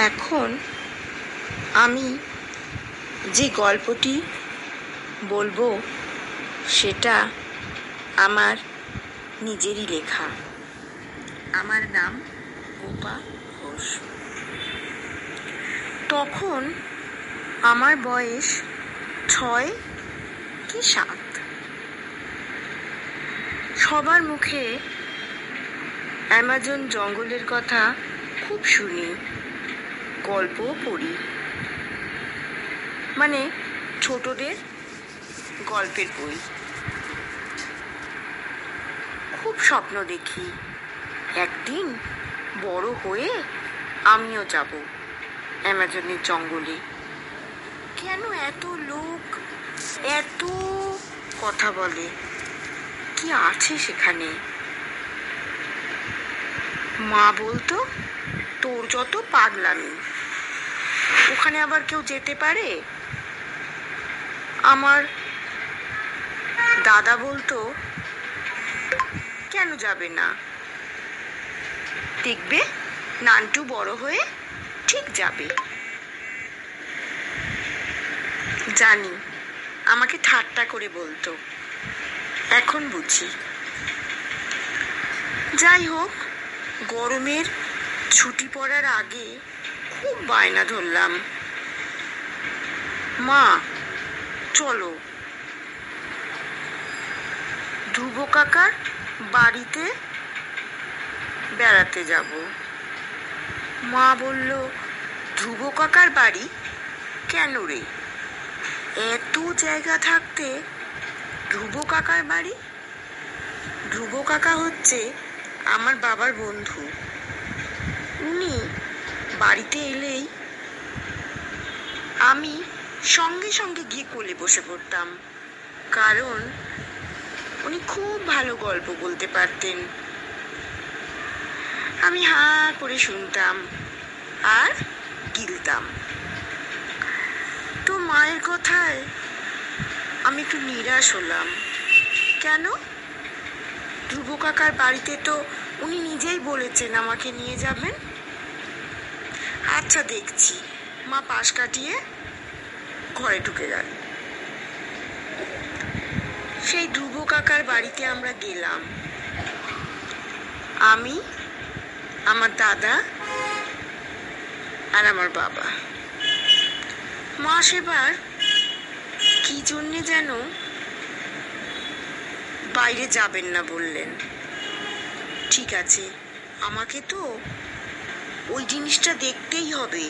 এখন আমি যে গল্পটি বলব, সেটা আমার নিজেরই লেখা। আমার নাম গোপা ঘোষ। তখন আমার বয়স ছয় কি সাত। সবার মুখে অ্যামাজন জঙ্গলের কথা খুব শুনি। গল্পও পড়ি। মানে ছোটদের গল্পের বই। খুব স্বপ্ন দেখি। একদিন বড় হয়ে আমিও যাব অ্যামাজনের জঙ্গলে। কেন এত লোক, এত কথা বলে? কি আছে সেখানে? মা বলতো, তোর যত পাগলামি ওখানে আবার কেউ যেতে পারে? আমার দাদা বলতো, কেন যাবে না? দেখবে, নানটু বড় হয়ে ঠিক যাবে। জানি, আমাকে ঠাট্টা করে বলতো, এখন বুঝি। যাই হোক, গরমের ছুটি পড়ার আগে খুব বায়না ধরলাম। মা, চলো। ধ্রুব কাকার বাড়িতে বেড়াতে যাব। মা বলল, ধ্রুব কাকার বাড়ি কেন রে? এত জায়গা থাকতে ধ্রুব কাকার বাড়ি? ধ্রুব কাকা হচ্ছে আমার বাবার বন্ধু। উনি বাড়িতে এলেই আমি সঙ্গে সঙ্গে গিয়ে কোলে বসে পড়তাম। কারণ উনি খুব ভালো গল্প বলতে পারতেন। আমি হা করে শুনতাম আর গিলতাম। তো মায়ের কথায় আমি একটু নিরাশ হলাম। কেন? ধ্রুব কাকার বাড়িতে তো উনি নিজেই বলেছেন আমাকে নিয়ে যাবেন। আচ্ছা দেখছি। মা পাশ কাটিয়ে ঘরে ঢুকে গেল। সেই ধ্রুব কাকার বাড়িতে আমরা গেলাম। আমি, আমার দাদা আর আমার বাবা। মা সেবার কি জন্যে যেন বাইরে যাবেন না বললেন। ঠিক আছে, আমাকে তো ওই জিনিসটা দেখতেই হবে।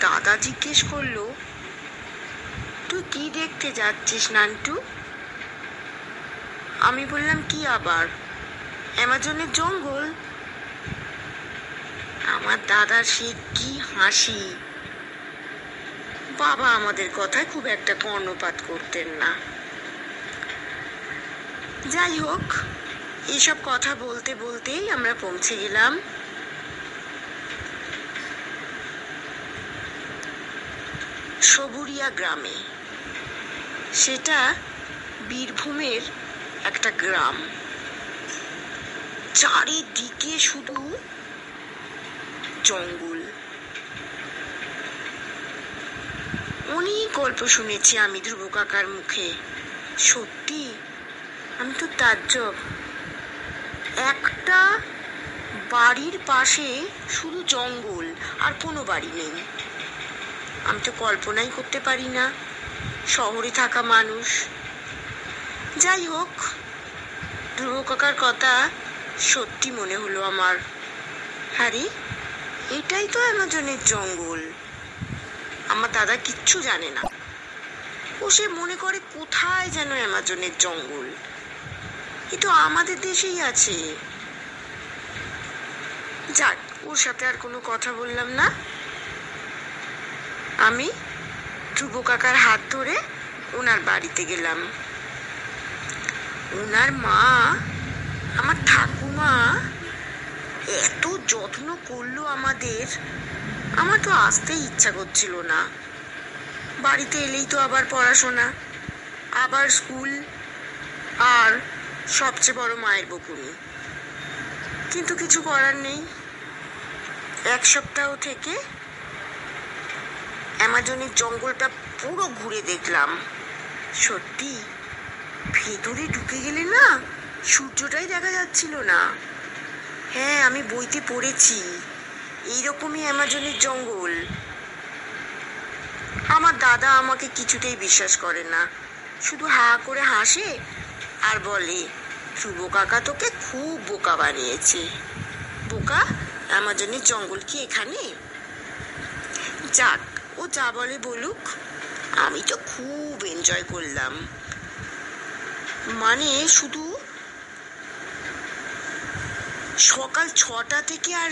দাদা জিজ্ঞেস করল, তুই কি দেখতে যাচ্ছিস নান্টু? আমি বললাম, কি আবার? অ্যামাজনের জঙ্গল? আমার দাদার সে কি হাসি। বাবা আমাদের কথায় খুব একটা কর্ণপাত করতেন না। যাই হোক এইসব কথা বলতে বলতেই আমরা পৌঁছে গেলাম। সবুরিয়া গ্রামে। সেটা বীরভূমের একটা গ্রাম। চারিদিকে শুধু জঙ্গল। অনেক গল্প শুনেছি আমি ধ্রুব কাকার মুখে। সত্যি? আমি তো তাজ্জব। একটা বাড়ির পাশে শুধু জঙ্গল, আর কোনো বাড়ি নেই। আমি তো কল্পনাই করতে পারি না। শহরে থাকা মানুষ। যাই হোক, ধ্রুব কাকার কথা সত্যি মনে হলো আমার। আরে, এটাই তো অ্যামাজনের জঙ্গল। আমার দাদা কিচ্ছু জানে না। ও সে মনে করে কোথায় যেন অ্যামাজনের জঙ্গল। এ তো আমাদের দেশেই আছে। যাক, ওর সাথে আর কোনো কথা বললাম না। আমি ধ্রুব কাকার হাত ধরে ওনার বাড়িতে গেলাম। ওনার মা, আমার ঠাকুমা, এত যত্ন করল আমাদের। আমার তো আসতেই ইচ্ছা করছিল না। বাড়িতে এলেই তো আবার পড়াশোনা, আবার স্কুল, আর সবচেয়ে বড় মায়ের বকুনি। কিন্তু কিছু করার নেই। এক সপ্তাহ থেকে অ্যামাজনের জঙ্গলটা পুরো ঘুরে দেখলাম। সত্যি, ভেতরে ঢুকে গেলে না সূর্যটাই দেখা যাচ্ছিল না। হ্যাঁ আমি বইতে পড়েছি, এইরকমই অ্যামাজনের জঙ্গল। আমার দাদা আমাকে কিছুতেই বিশ্বাস করে না। শুধু হা করে হাসে আর বলে, ধ্রুব কাকা তোকে খুব বোকা বানিয়েছে। বোকা, অ্যামাজনের জঙ্গল কি এখানে? যাক ও যা বলে বলুক, আমি তো খুব এনজয় করলাম। মানে শুধু সকাল ছটা থেকে আর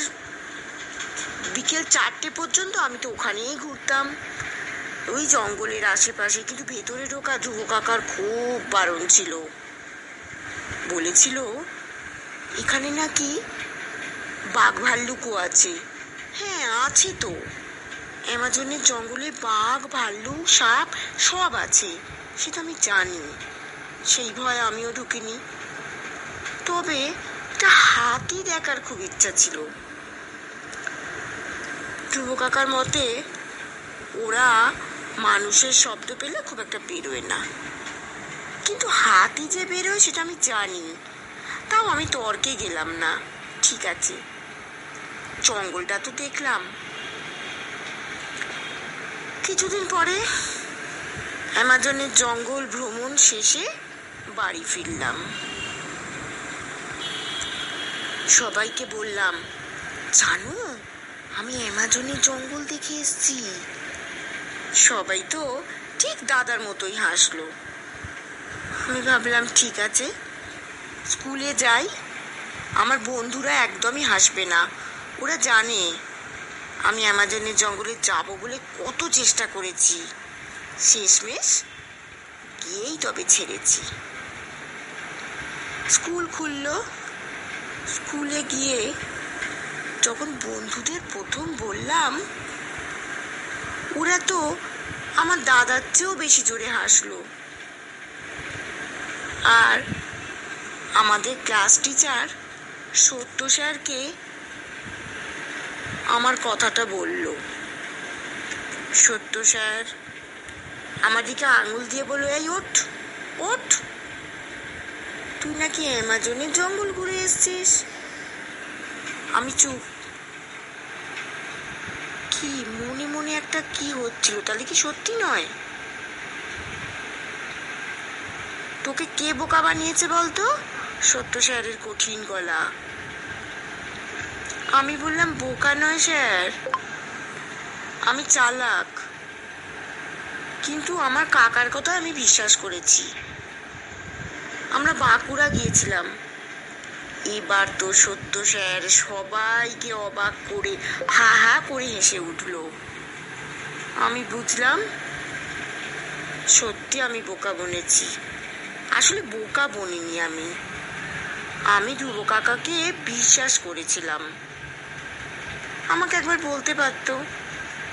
বিকেল চারটে পর্যন্ত আমি তো ওখানেই ঘুরতাম। ওই জঙ্গলের আশেপাশে কিন্তু ভেতরে ঢোকা ধ্রুব কাকার খুব বারণ ছিল। বলেছিল, এখানে নাকি বাঘ ভাল্লুকও আছে। হ্যাঁ আছে তো। অ্যামাজনের জঙ্গলে বাঘ, ভাল্লুক, সাপ সব আছে। সেটা আমি জানি। সেই ভয় আমিও ঢুকিনি। তবে একটা হাতি দেখার খুব ইচ্ছা ছিল। ধ্রুব কাকার মতে, ওরা মানুষের শব্দ পেলে খুব একটা বেরোয় না। কিন্তু হাতি যে বেরোয় সেটা আমি জানি। তাও আমি তর্কে গেলাম না। ঠিক আছে। জঙ্গলটা তো দেখলাম। কিছুদিন পরে অ্যামাজনের জঙ্গল ভ্রমণ শেষে বাড়ি ফিরলাম। সবাইকে বললাম, জানো, আমি অ্যামাজনের জঙ্গল দেখে এসেছি। সবাই তো ঠিক দাদার মতোই হাসলো। আমি ভাবলাম, ঠিক আছে, স্কুলে যাই। আমার বন্ধুরা একদমই হাসবে না। ওরা জানে আমি অ্যামাজনের জঙ্গলে যাব বলে কত চেষ্টা করেছি। শেষমেশ গিয়েই তবে ছেড়েছি। স্কুল খুললো। স্কুলে গিয়ে যখন বন্ধুদের প্রথম বললাম, ওরা তো আমার দাদার চেয়েও বেশি জোরে হাসলো। আর আমাদের ক্লাস টিচার সত্য স্যারকে আমার কথাটা বলল। সত্য, স্যার। আমার দিকে আঙুল দিয়ে বলল এই ওঠ ওঠ। তুই নাকি অ্যামাজনের জঙ্গল ঘুরে এসছিস? আমি চুপ। কি মনে মনে একটা কি হচ্ছিল, তাহলে কি সত্যি নয়? তোকে কে বোকা বানিয়েছে বলতো? সত্য স্যারের কঠিন গলা। আমি বললাম, বোকা নয় স্যার। আমি চালাক। কিন্তু আমার কাকার কথা আমি বিশ্বাস করেছি। আমরা বাঁকুড়া গিয়েছিলাম। এবার তো সত্য স্যার, সবাইকে অবাক করে, হা হা করে হেসে উঠল। আমি বুঝলাম, সত্যি আমি বোকা বনেছি। আসলে বোকা বনিনি আমি। আমি ধ্রুব কাকাকে বিশ্বাস করেছিলাম। আমাকে একবার বলতে পারত,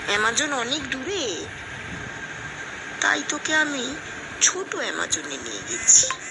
অ্যামাজন অনেক দূরে। তাই তোকে আমি ছোট অ্যামাজনে নিয়ে গেছি।